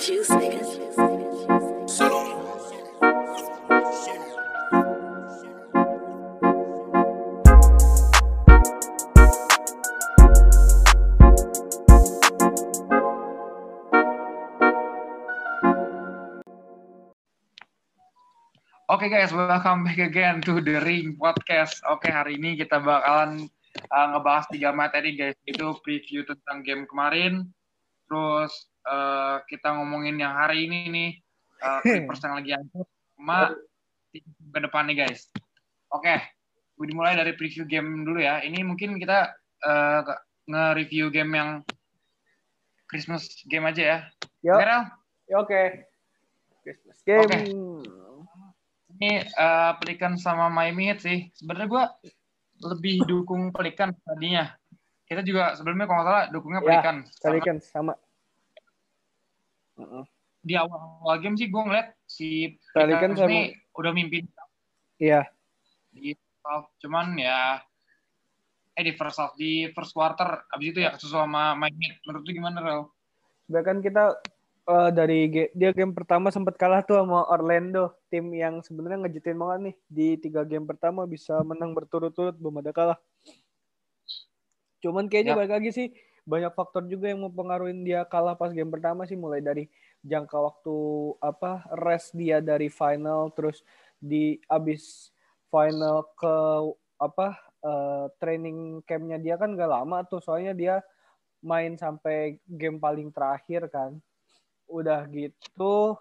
Oke guys, welcome back again to The Ring Podcast. Oke, hari ini kita bakalan uh, ngebahas tiga materi guys. Itu preview tentang game kemarin, terus uh, kita ngomongin yang hari ini nih, uh, Clippers yang lagi hancur, sama ke depan nih guys. Oke, gue dimulai dari preview game dulu ya. Ini mungkin kita uh, nge-review game yang Christmas game aja ya. Yo, ya oke. Christmas game. Oke. ini uh, Pelikan sama Miami Heat sih. Sebenarnya gue lebih dukung Pelikan tadinya. Kita juga sebelumnya kalau nggak salah dukungnya Ya, Pelikan. Karena Pelikan sama. Mm-mm. di awal game sih gue ngeliat si Pelikan ini sama- udah mimpin Iya, di half. Cuman ya eh di first half, di first quarter abis itu ya kesusul sama Miami Heat. Menurut lu gimana, Rel? bahkan kita eh, dari ge- dia game pertama sempat kalah tuh sama Orlando, tim yang sebenarnya ngejutin banget nih di tiga game pertama bisa menang berturut-turut belum ada kalah. Cuman kayaknya Yap. balik lagi sih banyak faktor juga yang mempengaruhi dia kalah pas game pertama sih mulai dari jangka waktu apa rest dia dari final terus di abis final ke apa eh, training campnya dia kan gak lama tuh soalnya dia main sampai game paling terakhir kan. Udah gitu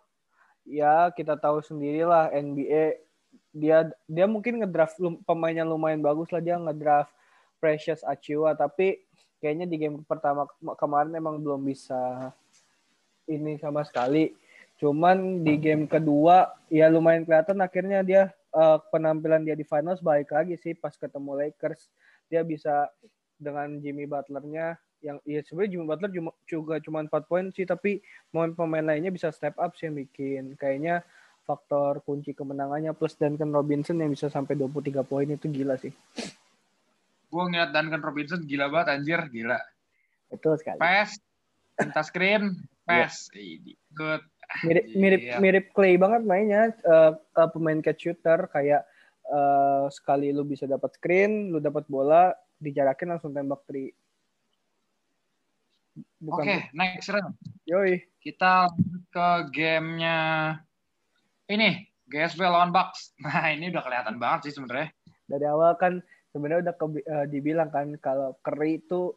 ya kita tahu sendirilah NBA dia dia mungkin ngedraft pemainnya lumayan bagus lah dia ngedraft Precious Achiuwa tapi kayaknya di game pertama ke- kemarin emang belum bisa ini sama sekali. Cuman di game kedua ya lumayan kelihatan akhirnya dia eh, penampilan dia di finals baik lagi sih pas ketemu Lakers. Dia bisa dengan Jimmy Butlernya yang ya sebenarnya Jimmy Butler cuma, juga cuma 4 poin sih tapi pemain-pemain lainnya bisa step up sih yang bikin. Kayaknya faktor kunci kemenangannya plus Duncan Robinson yang bisa sampai 23 poin itu gila sih. Gue ngeliat Duncan Robinson gila banget anjir, gila. Betul sekali. Pass, minta screen, pass. Ini good. Mirip mirip Iya. mirip Clay banget mainnya eh, eh, pemain catch shooter kayak eh, sekali lu bisa dapat screen, lu dapat bola, dijarakin langsung tembak three. Oke, Bukan next round. Yoi. Kita ke gamenya ini GSW lawan Bucks. Nah ini udah kelihatan banget sih sebenarnya. dari awal kan sebenarnya udah kebi- eh, dibilang kan kalau Curry itu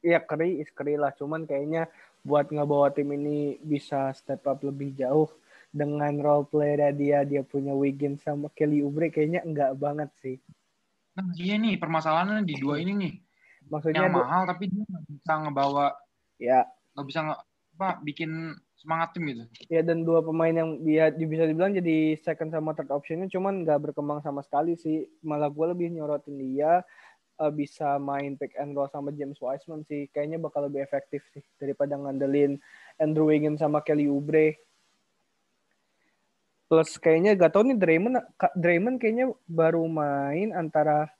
ya Curry is Curry lah. Cuman kayaknya buat ngebawa tim ini bisa step up lebih jauh dengan role player dia dia punya Wiggins sama Kelly Oubre kayaknya enggak banget sih. Nah iya nih permasalahannya di dua ini nih. maksudnya Yang mahal tapi dia nggak bisa ngebawa, ya. nggak bisa nge, apa, bikin semangat tim gitu. ya dan dua pemain yang dia di- bisa dibilang jadi second sama third optionnya cuman nggak berkembang sama sekali sih. Malah gue lebih nyorotin dia eh, bisa main pick and roll sama James Wiseman sih. Kayaknya bakal lebih efektif sih daripada ngandelin Andrew Wiggins sama Kelly Oubre. Plus kayaknya gak tau nih Draymond Draymond kayaknya baru main antara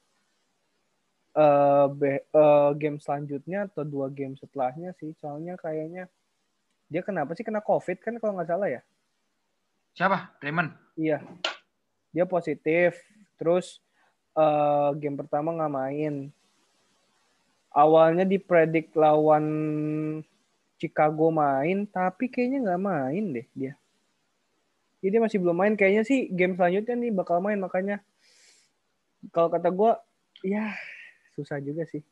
eh, be- eh, game selanjutnya atau dua game setelahnya sih. Soalnya kayaknya dia kenapa sih kena COVID kan kalau nggak salah ya? Siapa? Raymond. Iya. Dia positif. Terus eh, game pertama nggak main. Awalnya dipredik lawan Chicago main, tapi kayaknya nggak main deh dia. Jadi dia masih belum main. Kayaknya sih game selanjutnya nih bakal main. Makanya kalau kata gue, ya susah juga sih.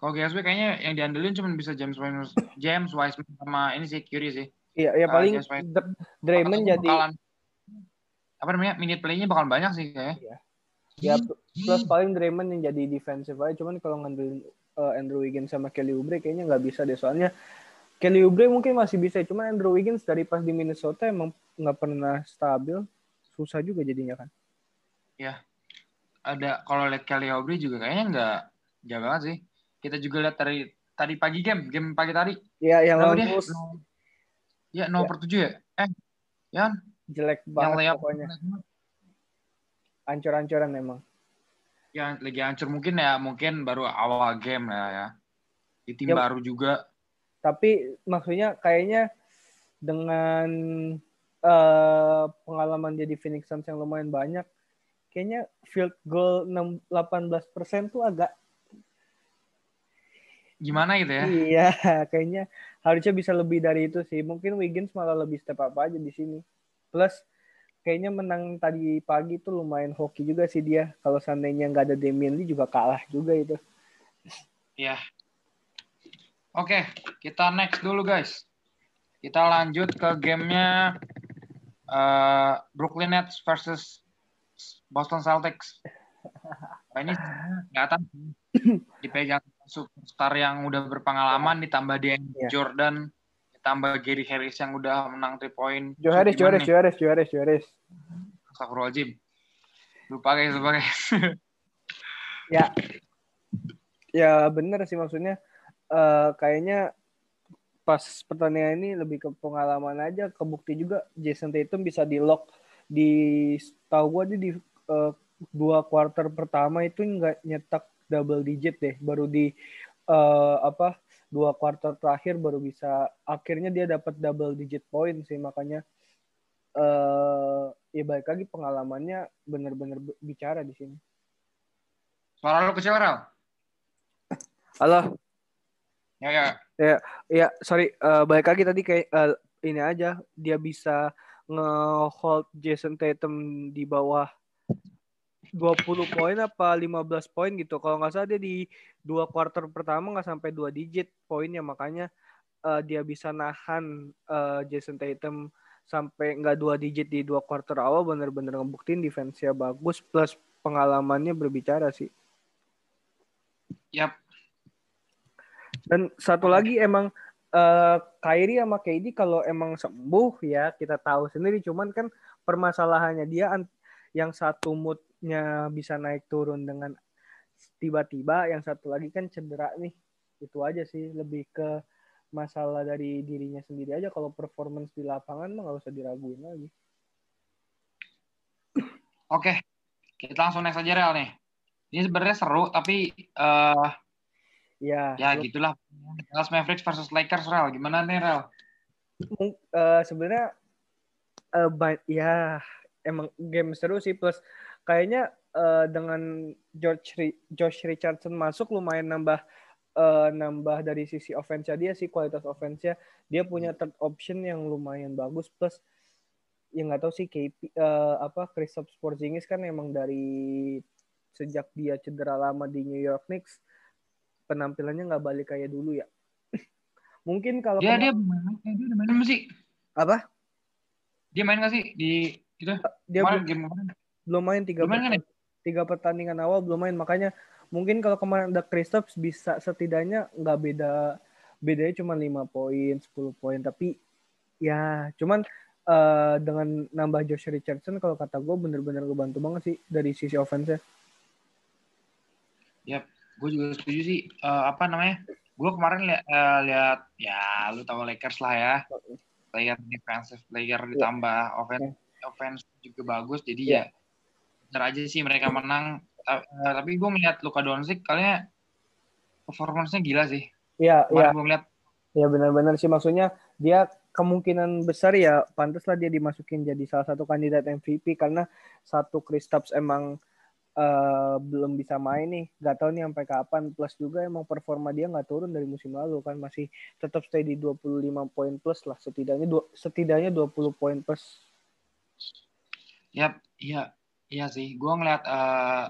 Kalau GSW kayaknya yang diandelin cuma bisa James Wiseman, James Wiseman sama ini sih Curry sih. Iya, ya paling. Dr- Draymond jadi bakalan- apa namanya minute play-nya bakal banyak sih kayaknya. ya plus paling Draymond yang jadi defensive aja cuman kalau ngandelin uh, Andrew Wiggins sama Kelly Oubre kayaknya nggak bisa deh soalnya Kelly Oubre mungkin masih bisa cuman Andrew Wiggins dari pas di Minnesota emang nggak pernah stabil susah juga jadinya kan Ada kalau lihat Kelly Oubre juga kayaknya nggak banget sih. Kita juga lihat dari tadi pagi game, game pagi tadi. ya yang lawan Ya, 0 Ya. per 7 ya? Eh, ya jelek Yang banget layup pokoknya. ancur-ancuran emang. Yang lagi hancur mungkin ya mungkin baru awal game lah ya. Di tim Ya. baru juga. Tapi maksudnya kayaknya dengan eh, pengalaman dia di Phoenix Suns yang lumayan banyak, kayaknya field goal 6 18% tuh agak Gimana gitu ya? iya, kayaknya harusnya bisa lebih dari itu sih. Mungkin Wiggins malah lebih step up aja di sini. Plus kayaknya menang tadi pagi tuh lumayan hoki juga sih dia. Kalau seandainya nggak ada Damian Lee juga kalah juga itu. Iya. Oke, kita next dulu guys. Kita lanjut ke gamenya eh, Brooklyn Nets versus Boston Celtics. Nah, ini kelihatan dipegang superstar yang udah berpengalaman ditambah dia Iya. Jordan ditambah Gary Harris yang udah menang 3 point. Joe Harris, Joe Harris? Joe Harris, Joe Harris, Joe Harris. Astagfirullahaladzim. Lupa guys, lupa guys. Ya, ya bener sih maksudnya. eh kayaknya pas pertandingan ini lebih ke pengalaman aja, kebukti juga Jason Tatum bisa di lock di tahu gua dia di eh, dua quarter pertama itu nggak nyetak double digit deh, baru di eh, apa dua quarter terakhir baru bisa akhirnya dia dapat double digit point sih makanya eh ya baik lagi pengalamannya bener-bener bicara di sini. Suara lu kecil, Rel? Halo. Ya, ya. Ya, sorry, eh, balik lagi tadi kayak eh, ini aja dia bisa nge-hold Jason Tatum di bawah 20 poin apa 15 poin gitu. Kalau nggak salah dia di dua quarter pertama nggak sampai dua digit poinnya makanya eh, dia bisa nahan eh, Jason Tatum sampai nggak dua digit di dua quarter awal bener-bener ngebuktiin defense-nya bagus plus pengalamannya berbicara sih. Yap. Dan satu lagi emang eh Kyrie sama KD kalau emang sembuh ya kita tahu sendiri cuman kan permasalahannya dia yang satu moodnya bisa naik turun dengan tiba-tiba yang satu lagi kan cedera nih itu aja sih lebih ke masalah dari dirinya sendiri aja kalau performance di lapangan mah nggak usah diraguin lagi Oke. Kita langsung next aja, Rel, nih. Ini sebenarnya seru, tapi eh ya, ya gitulah. Dallas Mavericks versus Lakers, Rel. Gimana nih, Rel? mung- eh, sebenarnya eh, ba- ya emang game seru sih plus kayaknya eh, dengan George Ri- Josh Richardson masuk lumayan nambah eh, nambah dari sisi offense dia sih kualitas offense-nya. Dia punya third option yang lumayan bagus plus yang nggak tahu sih KP eh, apa Kristaps Porzingis kan emang dari sejak dia cedera lama di New York Knicks penampilannya nggak balik kayak dulu ya. Mungkin kalau Dia dia main, dia udah main sih? apa? Dia main nggak sih di itu? dia kemarin belum, game kemarin. belum main tiga Belum main kan ya? tiga pertandingan awal belum main makanya mungkin kalau kemarin ada Kristaps bisa setidaknya nggak beda bedanya cuma 5 poin 10 poin tapi ya cuman eh, dengan nambah Josh Richardson kalau kata gue bener-bener ngebantu banget sih dari sisi offense Yap, gue juga setuju sih. Eh, apa namanya? Gue kemarin lihat eh, lihat ya lu tahu Lakers lah ya. Player defensive player ditambah offense offense juga bagus. Jadi Iya. ya bener aja sih mereka menang. Eh, tapi gue melihat Luka Doncic kayaknya performance-nya gila sih. ya ya Kemarin gue ngeliat ya benar-benar sih maksudnya dia kemungkinan besar ya pantas lah dia dimasukin jadi salah satu kandidat MVP karena satu Kristaps emang eh, belum bisa main nih nggak tahu nih sampai kapan plus juga emang performa dia nggak turun dari musim lalu kan masih tetap stay di 25 poin plus lah setidaknya dua, setidaknya 20 poin plus Yap, iya, iya sih. Gue ngeliat eh,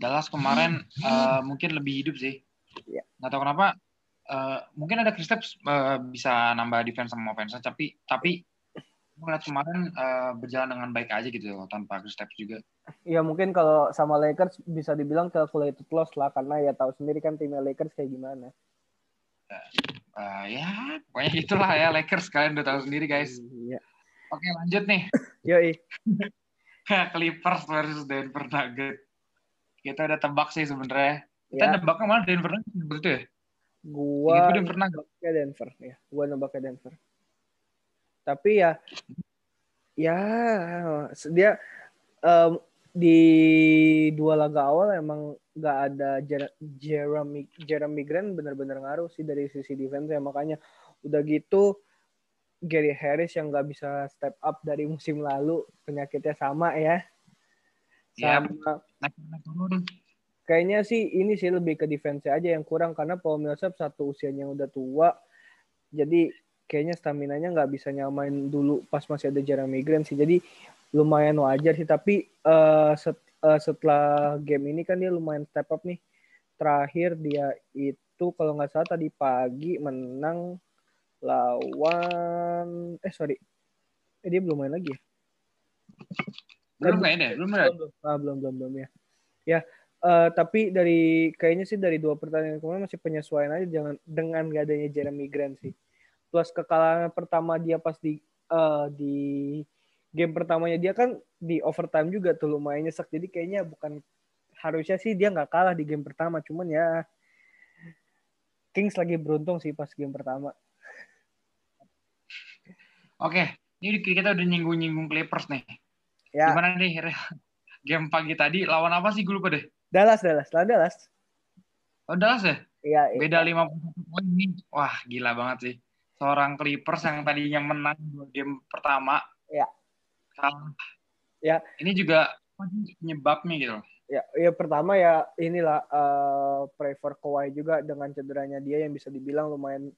Dallas kemarin eh, mungkin lebih hidup sih. Iya. Nggak tahu kenapa. eh, mungkin ada Kristaps eh, bisa nambah defense sama offense, tapi tapi ngeliat kemarin eh, berjalan dengan baik aja gitu loh, tanpa Kristaps juga. ya mungkin kalau sama Lakers bisa dibilang calculated loss lah karena ya tahu sendiri kan timnya Lakers kayak gimana Eh, ya, pokoknya gitulah ya Lakers kalian udah tahu sendiri guys. Iya. Oke lanjut nih. Yoi. Clippers versus Denver Nuggets. Kita udah tebak sih sebenarnya. Kita Ya, nebaknya malah Denver Nuggets betul ya? gua Gitu Denver Nuggets. nebaknya Denver ya gua nebaknya Denver tapi ya ya dia em, di dua laga awal emang nggak ada Jer- Jeremy Jeremy Grant bener-bener ngaruh sih dari sisi defense ya makanya udah gitu Gary Harris yang nggak bisa step up dari musim lalu penyakitnya sama ya. Iya. sama. Kayaknya sih ini sih lebih ke defense aja yang kurang karena Paul Millsap satu usianya udah tua. Jadi kayaknya stamina nya nggak bisa nyamain dulu pas masih ada Jeremy Grant sih. Jadi lumayan wajar sih. Tapi eh, set- eh, setelah game ini kan dia lumayan step up nih. Terakhir dia itu kalau nggak salah tadi pagi menang lawan eh sorry. Eh, dia belum main lagi ya? Belum kayaknya deh, belum belum belum. Ah, belum belum belum ya. Ya eh, tapi dari kayaknya sih dari dua pertandingan kemarin masih penyesuaian aja jangan dengan gak adanya Jeremy Grant sih. Plus kekalahan pertama dia pas di eh, di game pertamanya dia kan di overtime juga tuh lumayan nyesek. Jadi kayaknya bukan harusnya sih dia nggak kalah di game pertama. Cuman ya Kings lagi beruntung sih pas game pertama Oke, ini kita udah nyinggung-nyinggung Clippers nih. ya Gimana nih game pagi tadi lawan apa sih gue lupa deh. Dallas Dallas lawan Dallas Oh Dallas ya? Iya, iya. Beda 51 poin ini. Wah, gila banget sih. Seorang Clippers yang tadinya menang dua game pertama. Ya. Kalah. Ya. Ini juga penyebabnya gitu. Ya, ya pertama ya inilah eh pray for Kawhi juga dengan cederanya dia yang bisa dibilang lumayan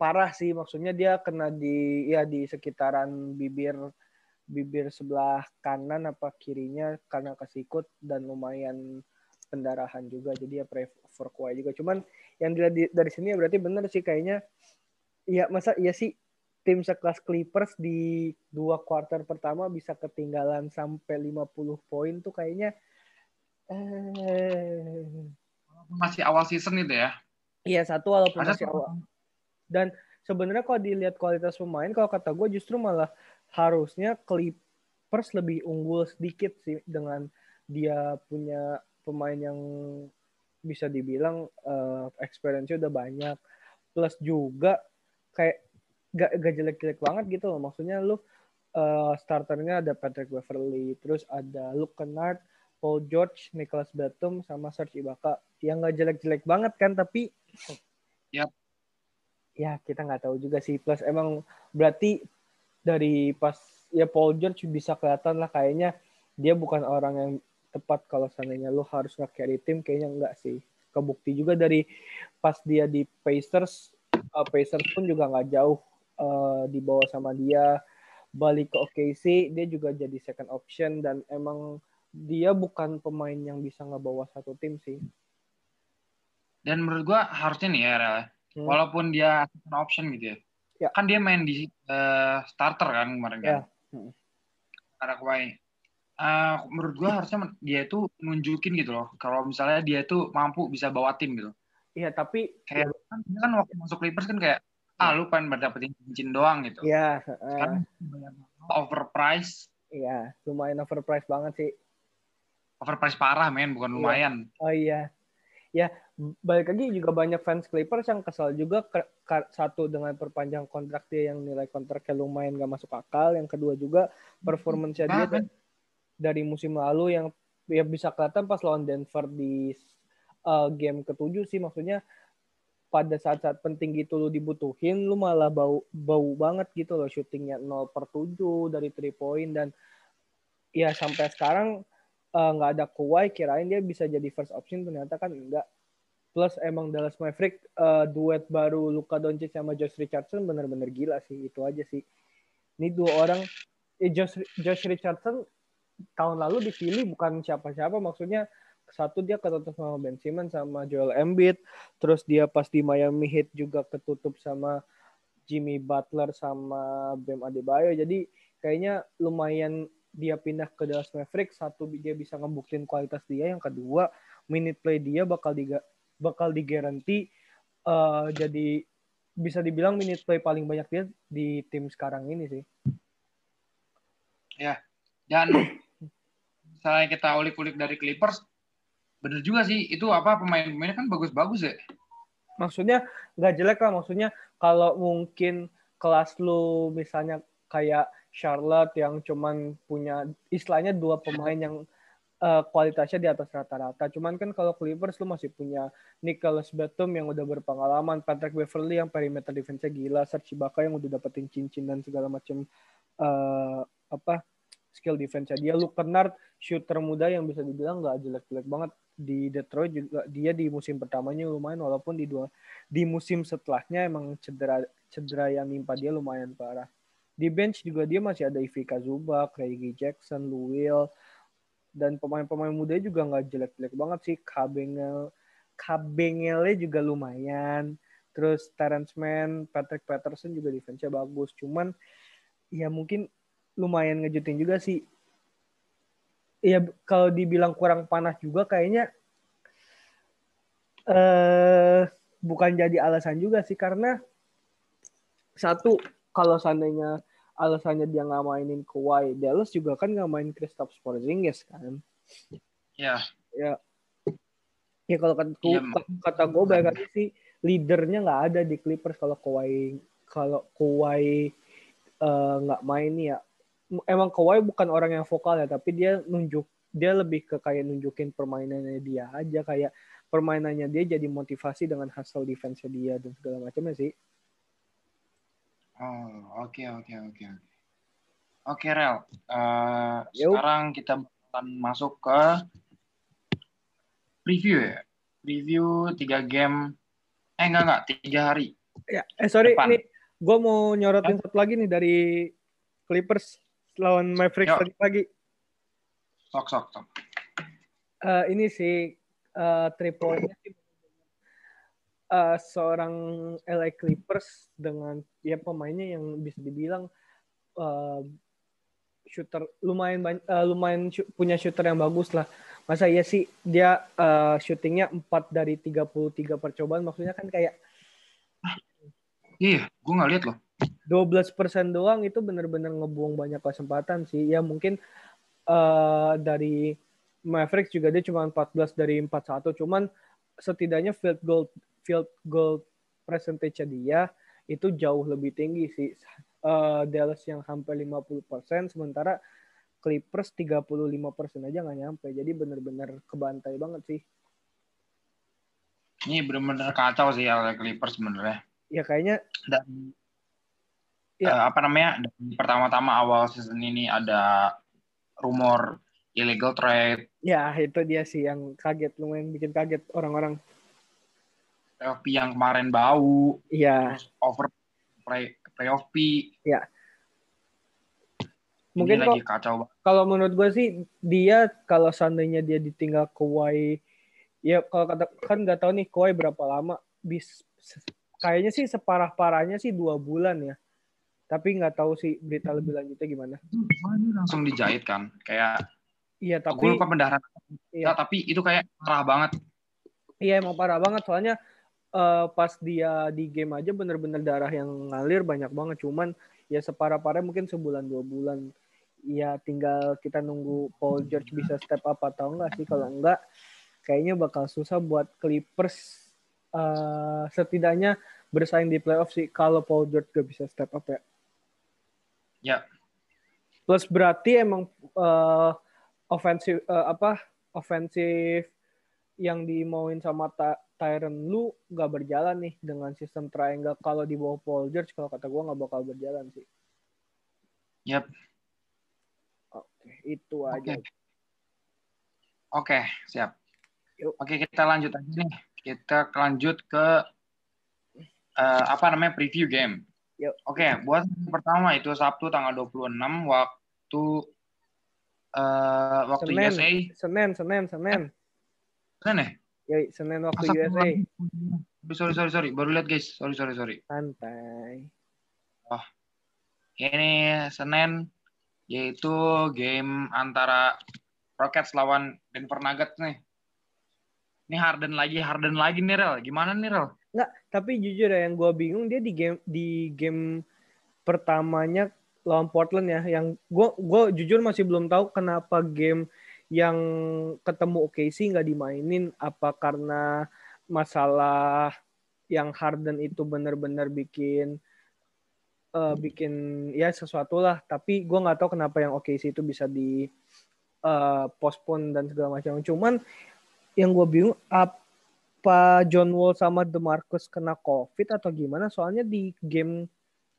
parah sih. Maksudnya dia kena di ya di sekitaran bibir bibir sebelah kanan apa kirinya karena kesikut dan lumayan pendarahan juga. Jadi ya pray for Kawhi juga. Cuman yang dilihat di- dari sini ya berarti bener sih kayaknya ya masa iya sih tim sekelas Clippers di dua quarter pertama bisa ketinggalan sampai 50 poin tuh kayaknya eh Masih awal season itu ya. iya satu walaupun masih awal dan sebenarnya kalau dilihat kualitas pemain kalau kata gue justru malah harusnya Clippers lebih unggul sedikit sih dengan dia punya pemain yang bisa dibilang eh, experience-nya udah banyak. Plus juga kayak gak, gak jelek-jelek banget gitu loh. Maksudnya lu eh, starternya ada Patrick Beverly terus ada Luke Kennard Paul George, Nicholas Batum, sama Serge Ibaka. Yang gak jelek-jelek banget kan tapi Yap. Ya kita nggak tahu juga sih. Plus emang berarti dari pas ya Paul George bisa kelihatan lah kayaknya dia bukan orang yang tepat kalau seandainya lu harus nge-carry tim kayaknya enggak sih. Kebukti juga dari pas dia di Pacers uh, Pacers pun juga nggak jauh uh, di bawah sama dia. Balik ke OKC dia juga jadi second option dan emang dia bukan pemain yang bisa ngebawa satu tim sih. Dan menurut gua harusnya nih ya, Hmm. walaupun dia option gitu ya. Ya. Kan dia main di eh, starter kan kemarin kan. Ya. Hmm. Eh, menurut gua harusnya dia itu nunjukin gitu loh. Kalau misalnya dia itu mampu bisa bawa tim gitu. iya tapi Kayak kan, dia kan waktu masuk Clippers kan kayak ah lu pengen berdapetin cincin doang gitu. ya uh, overprice, iya lumayan overpriced banget sih overprice parah men, bukan Iya. lumayan. Oh iya. Ya, balik lagi juga banyak fans Clippers yang kesal juga ke- ka- satu dengan perpanjang kontrak dia yang nilai kontraknya lumayan gak masuk akal. Yang kedua juga performance dia Nah, da- dari musim lalu yang ya bisa kelihatan pas lawan Denver di uh, game ketujuh sih. Maksudnya pada saat-saat penting gitu lu dibutuhin lu malah bau bau banget gitu loh syutingnya 0 per 7 dari 3 point dan ya sampai sekarang eh, nggak ada Kawhi kirain dia bisa jadi first option ternyata kan enggak plus emang Dallas Maverick eh, duet baru Luka Doncic sama Josh Richardson bener-bener gila sih itu aja sih. Ini dua orang eh, Josh Josh Richardson tahun lalu dipilih bukan siapa-siapa maksudnya satu dia ketutup sama Ben Simmons sama Joel Embiid terus dia pas di Miami Heat juga ketutup sama Jimmy Butler sama Bam Adebayo. Jadi kayaknya lumayan dia pindah ke Dallas Mavericks satu dia bisa ngebuktiin kualitas dia yang kedua minute play dia bakal diga bakal digaranti eh, jadi bisa dibilang minute play paling banyak dia di tim sekarang ini sih Dan misalnya kita ulik-ulik dari Clippers, bener juga sih itu apa pemain-pemainnya kan bagus-bagus ya. maksudnya nggak jelek lah maksudnya kalau mungkin kelas lu misalnya kayak Charlotte yang cuman punya istilahnya dua pemain yang uh, kualitasnya di atas rata-rata. Cuman kan kalau Clippers lu masih punya Nicholas Batum yang udah berpengalaman, Patrick Beverly yang perimeter defense-nya gila, Serge Ibaka yang udah dapetin cincin dan segala macam uh, apa skill defense-nya. Dia Luke Kennard, shooter muda yang bisa dibilang nggak jelek-jelek banget di Detroit juga dia di musim pertamanya lumayan walaupun di dua di musim setelahnya emang cedera cedera yang nimpa dia lumayan parah. Di bench juga dia masih ada Ivica Zubac, Reggie Jackson, Will dan pemain-pemain muda juga nggak jelek-jelek banget sih. Kabengel Kabengelnya juga lumayan. Terus Terence Mann, Patrick Patterson juga defense-nya bagus. Cuman ya mungkin lumayan ngejutin juga sih ya kalau dibilang kurang panas juga kayaknya eh bukan jadi alasan juga sih karena satu kalau seandainya alasannya dia nggak mainin Kawhi Dallas juga kan nggak main Kristaps Porzingis kan. Ya. Ya. Ya kalau kata ya, kata gue lagi sih leadernya nggak ada di Clippers kalau Kawhi kalau Kawhi eh, nggak uh, main ya. Emang Kawhi bukan orang yang vokal ya, tapi dia nunjuk dia lebih ke kayak nunjukin permainannya dia aja kayak permainannya dia jadi motivasi dengan hasil defense dia dan segala macamnya sih. Oh, oke oke oke oke. Oke, Rel. Uh, sekarang kita akan masuk ke preview ya. Preview tiga game. Eh enggak enggak tiga hari. Ya, eh sorry, Depan. nih gue mau nyorotin satu lagi nih dari Clippers lawan Mavericks tadi pagi. Sok sok sok. Uh, ini sih uh, three pointnya sih uh, seorang LA Clippers dengan ya pemainnya yang bisa dibilang uh, shooter lumayan uh, lumayan sh punya shooter yang bagus lah. Masa iya sih dia uh, shootingnya 4 dari 33 percobaan maksudnya kan kayak Iya, gue nggak lihat loh. 12% doang itu bener-bener ngebuang banyak kesempatan sih. Ya mungkin uh, dari Mavericks juga dia cuma 14 dari 41. Cuman setidaknya field goal field goal percentage dia itu jauh lebih tinggi sih. Uh, Dallas yang hampir 50%, sementara Clippers 35% aja nggak nyampe. Jadi bener-bener kebantai banget sih. Ini bener-bener kacau sih ya Clippers sebenarnya. Ya kayaknya dan ya. uh, apa namanya pertama-tama awal season ini ada rumor illegal trade. Ya itu dia sih yang kaget lumayan bikin kaget orang-orang. Playoff P yang kemarin bau. Iya. over play playoff P. Ya. Mungkin kok, lagi kacau Kalau menurut gue sih dia kalau seandainya dia ditinggal Kawhi ya kalau kata kan nggak tahu nih Kawhi berapa lama bis kayaknya sih separah parahnya sih dua bulan ya tapi nggak tahu sih berita lebih lanjutnya gimana. Langsung dijahit kan, kayak Iya tapi. Gue lupa pendarahan. Iya. Ya, tapi itu kayak parah banget. Iya emang parah banget soalnya uh, pas dia di game aja bener-bener darah yang ngalir banyak banget. Cuman ya separah-parah mungkin sebulan dua bulan. Ya tinggal kita nunggu Paul George bisa step up atau enggak sih. Kalau enggak, kayaknya bakal susah buat Clippers uh, setidaknya bersaing di playoff sih kalau Paul George gak bisa step up ya. Ya. Plus berarti emang uh, ofensif uh, apa ofensif yang dimauin sama Ta Tyron lu nggak berjalan nih dengan sistem triangle kalau di bawah Paul George kalau kata gue nggak bakal berjalan sih. Yap. Oke, itu aja. Oke, Oke siap. Yuk. Oke, kita lanjut aja nih. Kita lanjut ke uh, apa namanya preview game. Yuk. Oke, okay, buat pertama itu Sabtu tanggal 26 waktu uh, waktu Senin, USA. Senin, Senin, Senin. Senin ya? Ya, Senin waktu Masa USA. Sorry, sorry, sorry. Baru lihat guys. Sorry, sorry, sorry. Santai. Oh. Ini Senin yaitu game antara Rockets lawan Denver Nuggets nih. Ini Harden lagi, Harden lagi nih Rel. Gimana nih Rel? Nggak, tapi jujur ya yang gue bingung dia di game di game pertamanya lawan Portland ya yang gue gue jujur masih belum tahu kenapa game yang ketemu OKC nggak dimainin apa karena masalah yang Harden itu benar-benar bikin eh, bikin ya sesuatu lah. Tapi gue nggak tahu kenapa yang OKC itu bisa di eh, postpone dan segala macam. Cuman yang gue bingung apa John Wall sama DeMarcus kena COVID atau gimana? Soalnya di game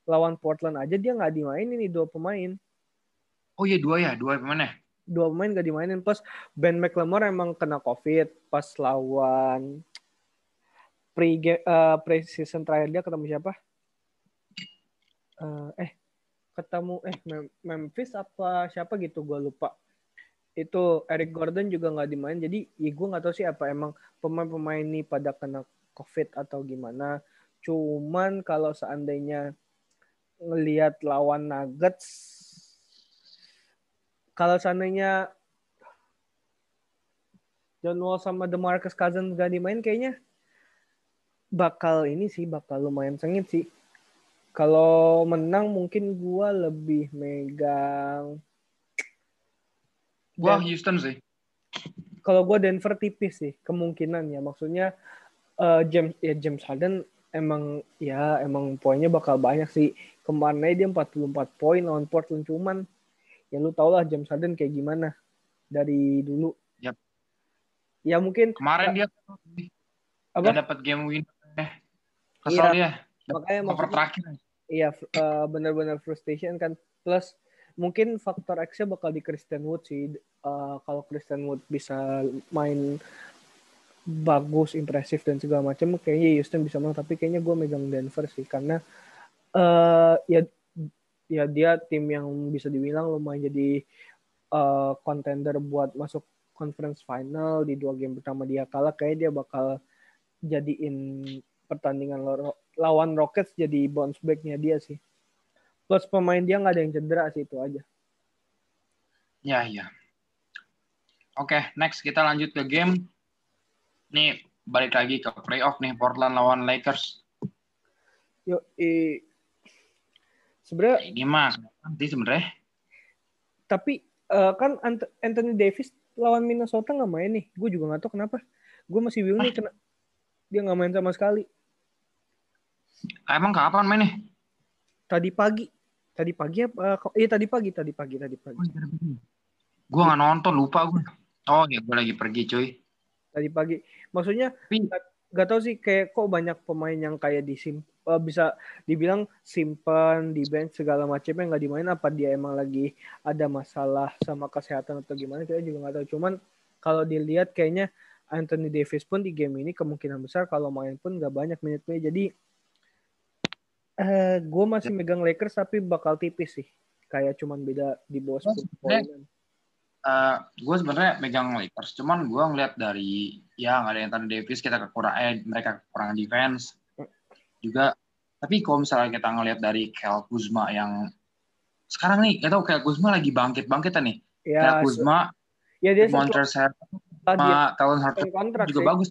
lawan Portland aja dia nggak dimainin nih dua pemain. Oh iya dua ya, dua pemain ya? Dua pemain gak dimainin. Plus Ben McLemore emang kena COVID pas lawan pre uh, pre season terakhir dia ketemu siapa? Uh, eh ketemu eh Mem- Memphis apa siapa gitu gue lupa. Itu Eric Gordon juga nggak dimain. Jadi ya gue nggak tahu sih apa emang pemain-pemain ini pada kena COVID atau gimana. Cuman kalau seandainya ngelihat lawan Nuggets kalau seandainya John Wall sama DeMarcus Cousins gak dimain kayaknya bakal ini sih bakal lumayan sengit sih. Kalau menang mungkin gua lebih megang Gua Dan- Houston sih. kalau gua Denver tipis sih kemungkinan ya. Maksudnya eh, James ya James Harden emang ya emang poinnya bakal banyak sih. Kemarin dia 44 poin lawan Portland cuman ya lu tau lah James Harden kayak gimana dari dulu. Yap. Ya mungkin Kemarin dia apa? nggak dapat game win. Eh, kesel Iya, dia. makanya Cover maksudnya- terakhir. Iya, f- eh, benar-benar frustration kan. Plus mungkin faktor X-nya bakal di Christian Wood sih. Eh, kalau Christian Wood bisa main bagus, impresif dan segala macam, kayaknya Houston bisa menang. Tapi kayaknya gue megang Denver sih karena eh ya ya dia tim yang bisa dibilang lumayan jadi eh, contender buat masuk conference final di dua game pertama dia kalah. Kayaknya dia bakal jadiin pertandingan lawan Rockets jadi bounce back-nya dia sih. Plus pemain dia nggak ada yang cedera sih itu aja. Ya, iya. Oke, next kita lanjut ke game. Nih, balik lagi ke playoff nih, Portland lawan Lakers. Yo, i sebenarnya Ini mah nanti sebenarnya. tapi eh, kan Ant- Anthony Davis lawan Minnesota nggak main nih. Gue juga nggak tahu kenapa. Gue masih bingung nih kena dia nggak main sama sekali. Ah, Emang kapan mainnya? Tadi pagi, tadi pagi apa? kok- Iya tadi pagi, tadi pagi, tadi pagi. Gue nggak nonton, lupa gue. Oh ya, gue lagi pergi cuy. Tadi pagi. Maksudnya Tapi gak tau sih kayak kok banyak pemain yang kayak disim eh, bisa dibilang simpan di bench segala macamnya nggak dimain apa dia emang lagi ada masalah sama kesehatan atau gimana kita juga nggak tahu. Cuman kalau dilihat kayaknya Anthony Davis pun di game ini kemungkinan besar kalau main pun nggak banyak menitnya jadi eh gue masih megang Lakers tapi bakal tipis sih. Kayak cuman beda di bawah 10 poin. eh gue sebenarnya megang Lakers, cuman gue ngeliat dari ya nggak ada Anthony Davis kita kekurangan eh, mereka kekurangan defense juga. Tapi kalau misalnya kita ngeliat dari Kel Kuzma yang sekarang nih, gak tau Kel Kuzma lagi bangkit bangkitan nih. Kel ya Kuzma, ya dia Harrell, dia sama Talon Harper kontrak juga sih. bagus.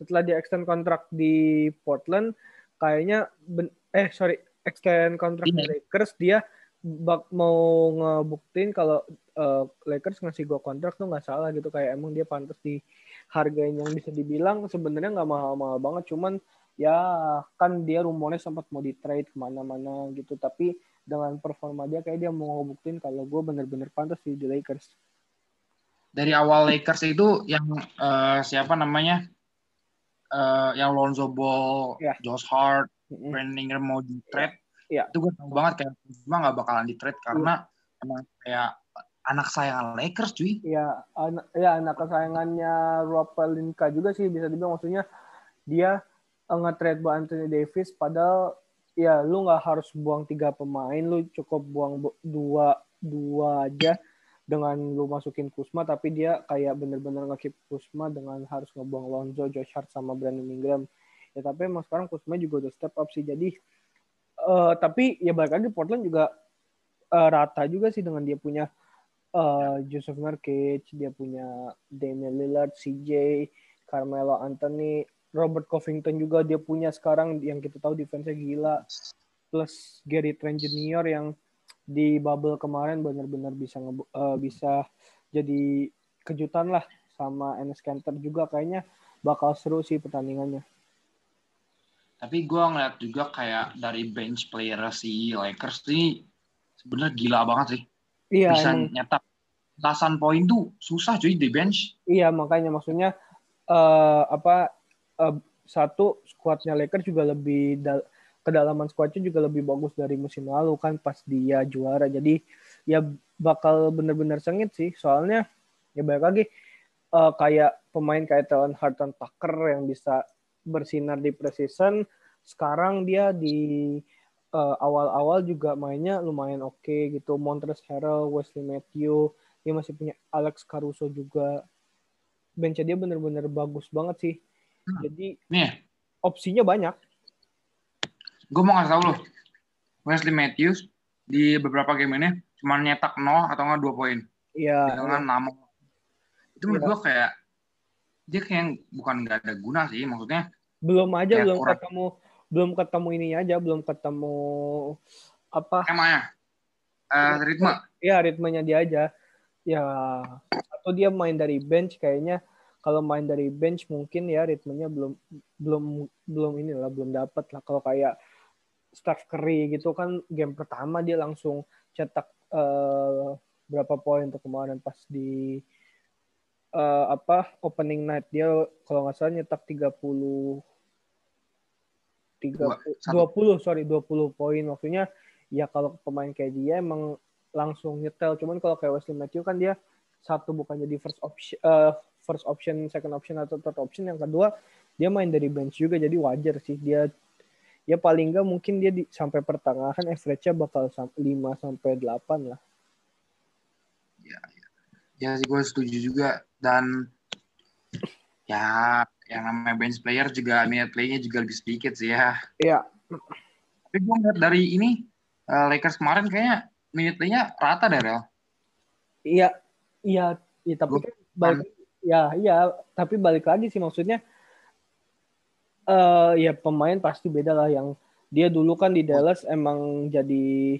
setelah dia extend kontrak di Portland kayaknya ben- eh sorry extend kontrak di Ini. Lakers dia bak mau ngebuktiin kalau eh, Lakers ngasih gua kontrak tuh nggak salah gitu kayak emang dia pantas di hargain yang bisa dibilang sebenarnya nggak mahal-mahal banget cuman ya kan dia rumornya sempat mau di trade ke mana-mana gitu tapi dengan performa dia kayak dia mau ngebuktiin kalau gue bener-bener pantas di Lakers Dari awal Lakers itu yang eh, siapa namanya? Eh, yang Lonzo Ball, Ya. Josh Hart, Mm-mm. Brandon Ingram mau di trade, Iya. itu gue tahu banget kayak Kuzma nggak bakalan di trade karena emang kayak anak sayang Lakers cuy. Ya, anak ya anak kesayangannya Rob Pelinka juga sih bisa dibilang maksudnya dia nge-trade buat Anthony Davis padahal ya lu nggak harus buang tiga pemain lu cukup buang bu- dua dua aja dengan lu masukin Kusma tapi dia kayak bener-bener nge-keep Kusma dengan harus ngebuang Lonzo, Josh Hart sama Brandon Ingram. Ya tapi emang sekarang Kusma juga udah step up sih jadi eh tapi ya balik lagi Portland juga eh, rata juga sih dengan dia punya eh Joseph Nurkic, dia punya Damian Lillard, CJ, Carmelo Anthony, Robert Covington juga dia punya sekarang yang kita tahu defense-nya gila. Plus Gary Trent Jr. yang di bubble kemarin benar-benar bisa eh, bisa jadi kejutan lah sama Enes Kanter juga kayaknya bakal seru sih pertandingannya. Tapi gue ngeliat juga kayak dari bench player si Lakers ini sebenarnya gila banget sih. Iya, Bisa emang- nyetak belasan poin tuh susah cuy di bench. iya makanya maksudnya eh, apa eh, satu skuadnya Lakers juga lebih dal- kedalaman skuadnya juga lebih bagus dari musim lalu kan pas dia juara. Jadi ya bakal bener-bener sengit sih. Soalnya ya balik lagi eh, kayak pemain kayak Talon Horton Tucker yang bisa bersinar di preseason. Sekarang dia di eh, awal-awal juga mainnya lumayan oke gitu. Montrezl Harrell, Wesley Matthew, dia masih punya Alex Caruso juga. Benchnya dia bener-bener bagus banget sih. Hmm. Jadi Nih, opsinya banyak. gue mau ngasih tau lo. Wesley Matthews di beberapa game ini cuma nyetak 0 atau nggak 2 poin. Iya. dengan nama itu menurut Iya. gue kayak dia kayak bukan nggak ada guna sih maksudnya belum aja belum kurang. ketemu belum ketemu ini aja belum ketemu apa emangnya eh ritme ya ritmenya dia aja ya atau dia main dari bench kayaknya kalau main dari bench mungkin ya ritmenya belum belum belum inilah belum dapat lah. Kalau kayak Steph Curry gitu kan game pertama dia langsung cetak eh, berapa poin tuh kemarin pas di eh, apa opening night dia kalau nggak salah nyetak 30 Dua, 30 satu. 20 sorry 20 poin. Maksudnya ya kalau pemain kayak dia emang langsung nyetel. Cuman kalau kayak Wesley Matthew kan dia satu bukan jadi first option eh, first option second option atau third option. Yang kedua dia main dari bench juga jadi wajar sih. Dia ya paling nggak mungkin dia di, sampai pertengahan average-nya bakal sam- 5 sampai 8 lah. Ya sih gue setuju juga. Dan ya yang namanya bench player juga minute play-nya juga lebih sedikit sih ya. Iya. tapi gue ngeliat dari ini eh, Lakers kemarin kayaknya minute play-nya rata deh Rel. Iya, iya, iya tapi kan balik, ya, iya, tapi balik lagi sih maksudnya, eh ya pemain pasti beda lah yang dia dulu kan di Dallas emang jadi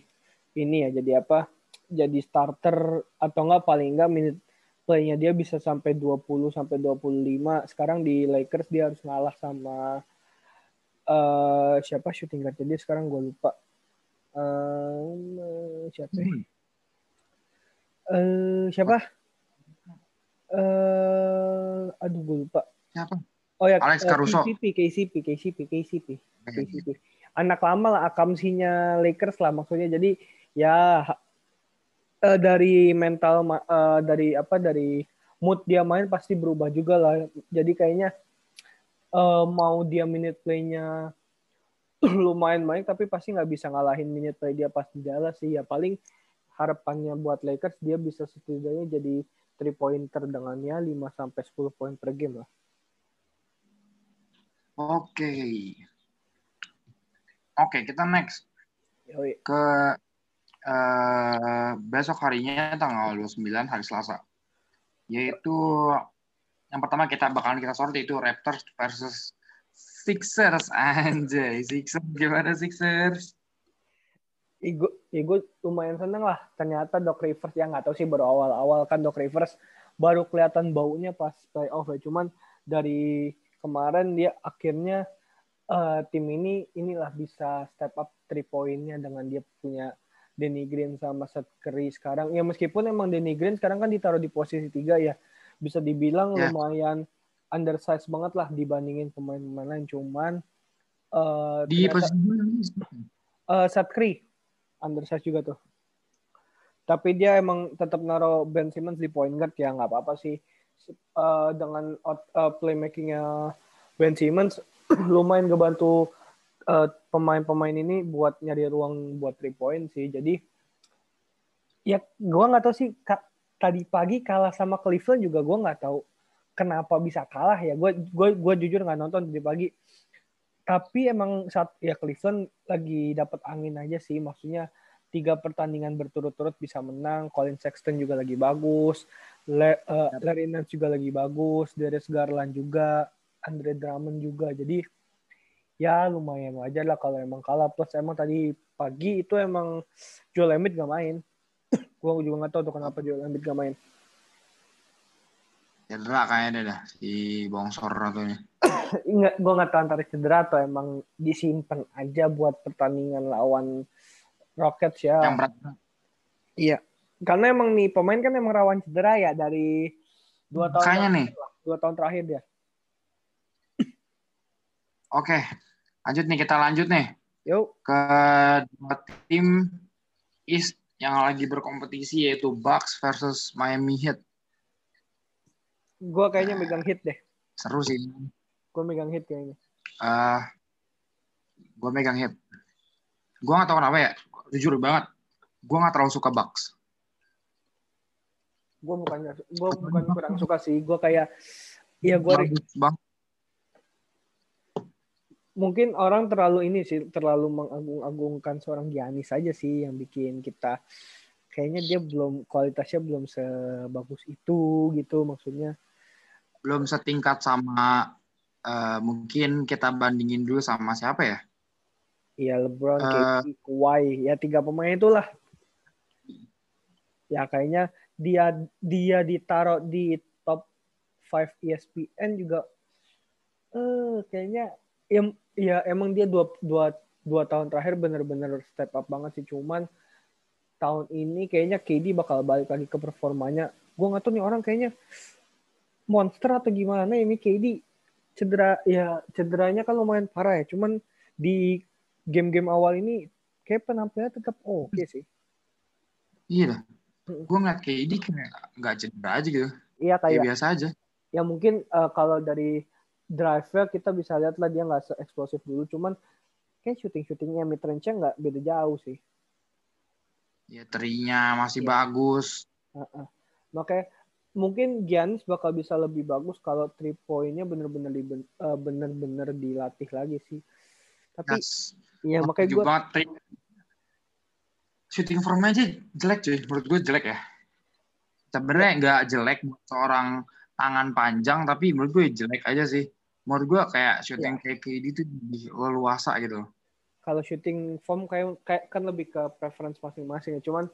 ini ya, jadi apa? Jadi starter atau enggak paling enggak minute play-nya dia bisa sampai 20 sampai 25. Sekarang di Lakers dia harus ngalah sama eh siapa shooting guard dia sekarang gue lupa. Eh siapa? ya? eh siapa? Eh aduh gue lupa. siapa Oh ya, Alex eh, Caruso. KCP, KCP, KCP, KCP, KCP. Anak lama lah akamsinya Lakers lah maksudnya. Jadi ya eh, dari mental eh, dari apa dari mood dia main pasti berubah juga lah. Jadi kayaknya mau dia minute play-nya lumayan baik tapi pasti nggak bisa ngalahin minute play dia pas di Dallas sih. Ya paling harapannya buat Lakers dia bisa setidaknya jadi three pointer dengannya 5 sampai 10 poin per game lah. oke oke kita next Yoi. ke eh, besok harinya tanggal 29 hari Selasa. Yaitu yang pertama kita bakalan kita sorti itu Raptors versus Sixers anjay. Sixers gimana Sixers? Ya gue, ya gue lumayan seneng lah. Ternyata Doc Rivers yang nggak tahu sih baru awal-awal kan Doc Rivers baru kelihatan baunya pas playoff ya. Cuman dari kemarin dia akhirnya eh, tim ini inilah bisa step up three point-nya dengan dia punya Danny Green sama Seth Curry sekarang. Ya meskipun emang Danny Green sekarang kan ditaruh di posisi tiga ya. Bisa dibilang Ya. lumayan undersize banget lah dibandingin pemain-pemain lain. Cuman eh, Di ternyata- posisi Eh Seth Curry undersize juga tuh. Tapi dia emang tetap naruh Ben Simmons di point guard ya nggak apa-apa sih. Eh, dengan out, eh, playmakingnya Ben Simmons lumayan ngebantu eh, pemain-pemain ini buat nyari ruang buat three point sih. Jadi ya gua nggak tahu sih Ka- tadi pagi kalah sama Cleveland juga gua nggak tahu kenapa bisa kalah ya. Gue gue gue jujur nggak nonton tadi pagi tapi emang saat ya Cleveland lagi dapat angin aja sih. Maksudnya tiga pertandingan berturut-turut bisa menang. Colin Sexton juga lagi bagus. Le, eh, Larry Nance juga lagi bagus. Darius Garland juga. Andre Drummond juga. Jadi ya lumayan wajar lah kalau emang kalah. Plus emang tadi pagi itu emang Joel Embiid gak main. Gue juga nggak tahu tuh kenapa Joel Embiid gak main Cedera kayaknya dah si bongsor atunya. Enggak, gue nggak tahu antara cedera atau emang disimpan aja buat pertandingan lawan Rockets ya. Yang berat. Iya. Karena emang nih pemain kan emang rawan cedera ya dari dua tahun Kayaknya nih. dua tahun terakhir dia. Oke. Lanjut nih kita lanjut nih Yuk, ke dua tim East yang lagi berkompetisi yaitu Bucks versus Miami Heat. Gue kayaknya megang hit deh. Seru sih. Gue megang hit kayaknya. eh gue megang Heat. Gue gak tau kenapa ya. Jujur banget. Gue gak terlalu suka Bucks. Gue bukan gue bukan kurang suka sih. Gue kayak ya gue banget. mungkin orang terlalu ini sih terlalu mengagung-agungkan seorang Giannis saja sih yang bikin kita kayaknya dia belum kualitasnya belum sebagus itu gitu maksudnya Belum setingkat sama eh, mungkin kita bandingin dulu sama siapa ya? ya LeBron, Eh. KD, Kawhi ya tiga pemain itulah ya kayaknya dia dia ditaruh di top 5 ESPN juga eh kayaknya ya, ya emang dia dua, dua, dua tahun terakhir bener-bener step up banget sih cuman tahun ini kayaknya KD bakal balik lagi ke performanya gue nggak tahu nih orang kayaknya monster atau gimana ini KD cedera ya cederanya kan lumayan parah ya cuman di game-game awal ini kayak penampilannya tetap oke sih Iya. Mm. Gue ngeliat KD kayak gak cedera aja gitu. iya Kayak kayak biasa aja. ya mungkin eh, kalau dari drive-nya kita bisa lihat lah dia nggak se-eksplosif dulu cuman kayak shooting-shootingnya mid range-nya nggak beda jauh sih Ya terinya masih Iya. bagus. Heeh. makanya mungkin Giannis bakal bisa lebih bagus kalau three point-nya bener-bener di, eh, bener-bener dilatih lagi sih tapi Yes. ya makanya gue Shooting form aja jelek cuy. Menurut gue jelek ya. Sebenarnya nggak jelek buat seorang tangan panjang, tapi menurut gue jelek aja sih. Menurut gue kayak shooting Iya. kayak KD itu lebih leluasa gitu. kalau shooting form kayak, kayak kan lebih ke preference masing-masing ya. cuman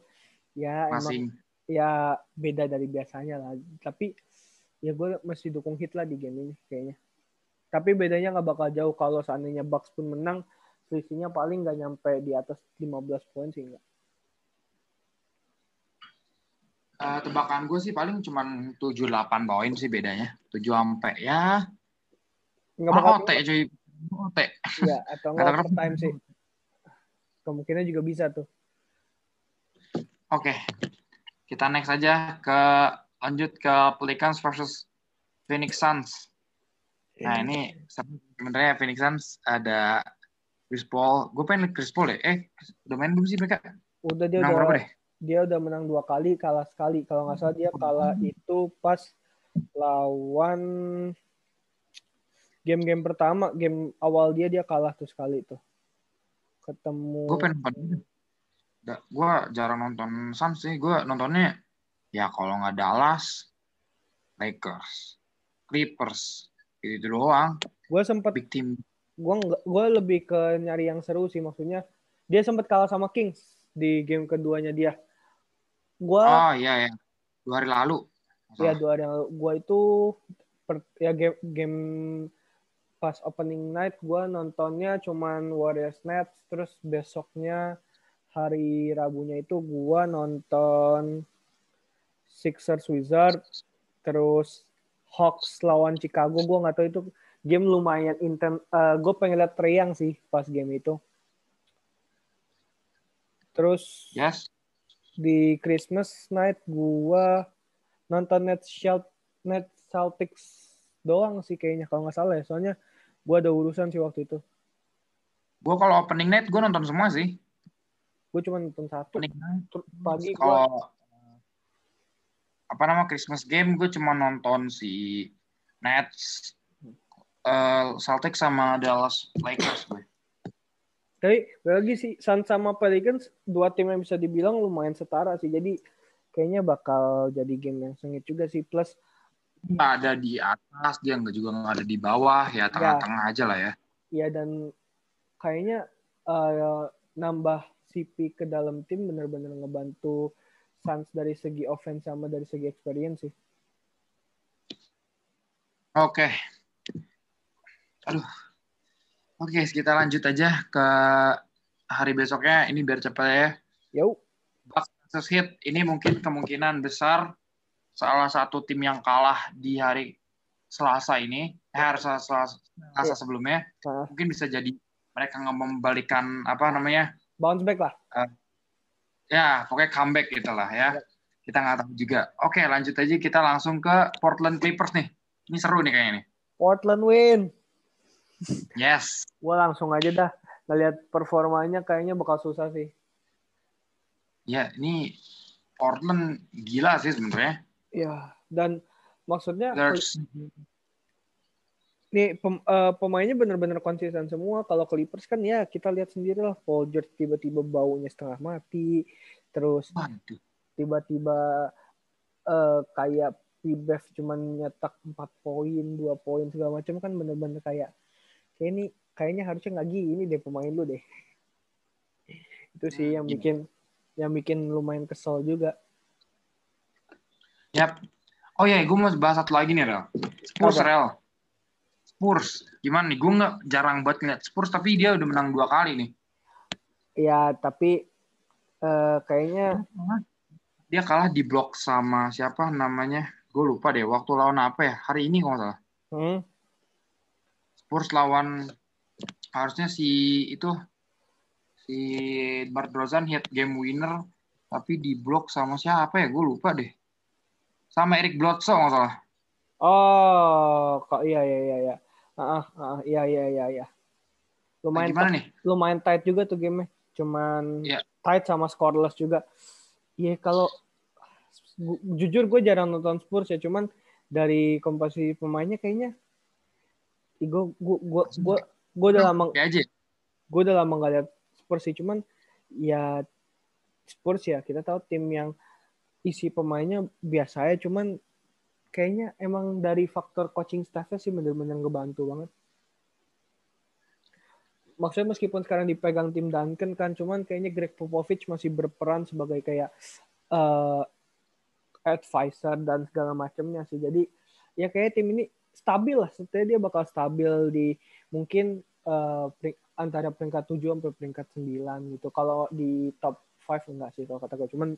ya emang Masing. Ya beda dari biasanya lah. Tapi ya gue masih dukung hit lah di game ini kayaknya. Tapi bedanya nggak bakal jauh kalau seandainya Bucks pun menang, selisihnya paling nggak nyampe di atas 15 poin sih nggak. Eh, tebakan gue sih paling cuman 7-8 poin sih bedanya. 7 sampai ya. Nggak Orang bakal OT cuy. OT. ya atau nggak Kata-kata- overtime sih. Kemungkinan juga bisa tuh. Oke. Kita next aja ke lanjut ke Pelicans versus Phoenix Suns. Nah, ini sebenarnya Phoenix Suns ada Chris Paul. Gue pengen Chris Paul ya. Eh, udah main belum sih mereka? Udah dia Menang udah berapa deh? dia udah menang dua kali, kalah sekali. Kalau nggak salah dia kalah itu pas lawan game-game pertama, game awal dia dia kalah tuh sekali tuh. Ketemu Gue pengen Gue jarang nonton Suns sih. Gue nontonnya ya kalau nggak Dallas, Lakers, Clippers, itu doang. gue sempat Big team. gue gue lebih ke nyari yang seru sih maksudnya dia sempat kalah sama Kings di game keduanya dia gue Oh iya ya. Dua hari lalu. ya dua hari lalu gue itu per, ya game game pas opening night gue nontonnya cuman Warriors Nets terus besoknya hari Rabunya itu gue nonton Sixers Wizards terus Hawks lawan Chicago gue nggak tahu itu game lumayan intens gue pengen lihat Trae Young sih pas game itu terus Yes. di Christmas night gua nonton net Shel- net Celtics doang sih kayaknya kalau nggak salah ya soalnya gua ada urusan sih waktu itu Gue kalau opening night gue nonton semua sih. Gue cuma nonton satu. Pagi gua kalau apa nama Christmas game gue cuma nonton si Nets, eh, Celtics sama Dallas Lakers gue. tapi lagi sih Suns sama Pelicans dua tim yang bisa dibilang lumayan setara sih. Jadi kayaknya bakal jadi game yang sengit juga sih. Plus Nggak ada di atas, dia nggak juga nggak ada di bawah, ya tengah-tengah aja lah ya. ya dan kayaknya eh, nambah CP ke dalam tim bener-bener ngebantu Suns dari segi offense sama dari segi experience sih Oke. Aduh. Oke, kita lanjut aja ke hari besoknya. Ini biar cepat ya. Yuk. Bucks versus Heat. Ini mungkin kemungkinan besar salah satu tim yang kalah di hari Selasa ini, eh, hari Selasa, Selasa Iya. sebelumnya, mungkin bisa jadi mereka nggak membalikan apa namanya bounce back lah. ya pokoknya comeback gitu lah ya. Kita nggak tahu juga. Oke lanjut aja. Kita langsung ke Portland Clippers nih. Ini seru nih kayaknya nih. Portland win. yes. Gue langsung aja dah. Ngelihat performanya kayaknya bakal susah sih. ya ini Portland gila sih sebenarnya. Ya, dan maksudnya There's nih pem- eh, pemainnya bener-bener konsisten semua. Kalau Clippers kan ya kita lihat sendiri lah, Paul George tiba-tiba baunya setengah mati, terus tiba-tiba eh, kayak Pibev cuman nyetak 4 poin, 2 poin segala macam kan bener-bener kayak kayak ini kayaknya harusnya nggak gini deh pemain lu deh. Itu sih yang Iya. bikin yang bikin lumayan kesel juga. Yap. Oh ya, gue mau bahas satu lagi nih, Rel. Spurs? Rel. Spurs. Gimana nih? Gue nggak jarang banget ngeliat Spurs, tapi dia udah menang dua kali nih. Ya, tapi eh, kayaknya Dia kalah di blok sama siapa namanya? Gue lupa deh. Waktu lawan apa ya? Hari ini kalau salah. hmm, Spurs lawan harusnya si itu si Bart hit game winner tapi di blok sama siapa ya? Gue lupa deh. Sama Eric Bledsoe nggak salah. Oh, kok iya iya iya Ah, ah, iya iya iya iya. Nah, Lumayan gimana nih? lumayan tight juga tuh game Cuman Iya. tight sama scoreless juga. Iya kalau gu- jujur gue jarang nonton Spurs ya, cuman dari komposisi pemainnya kayaknya gue gue gue gue gue udah lama gue udah lama gak lihat Spurs sih cuman ya Spurs ya kita tahu tim yang isi pemainnya biasa ya cuman kayaknya emang dari faktor coaching staffnya sih bener-bener ngebantu banget maksudnya meskipun sekarang dipegang tim Duncan kan cuman kayaknya Greg Popovich masih berperan sebagai kayak eh, advisor dan segala macamnya sih jadi ya kayak tim ini stabil lah setelah dia bakal stabil di mungkin pering- antara peringkat 7 sampai peringkat 9 gitu. Kalau di top 5 enggak sih kalau kata gue. Cuman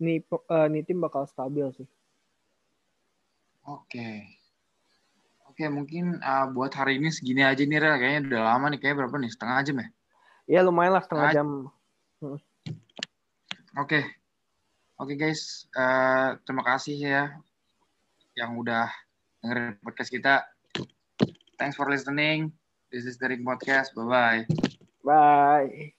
eh, nih tim bakal stabil sih. Oke. Oke, mungkin uh, buat hari ini segini aja nih, Rel. Kayaknya udah lama nih. Kayaknya berapa nih? Setengah jam ya? Ya lumayan lah setengah Ah. jam. Oke. Oke, guys. Eh, terima kasih ya yang udah dengerin podcast kita. Thanks for listening. This is the Ring Podcast. Bye-bye. Bye.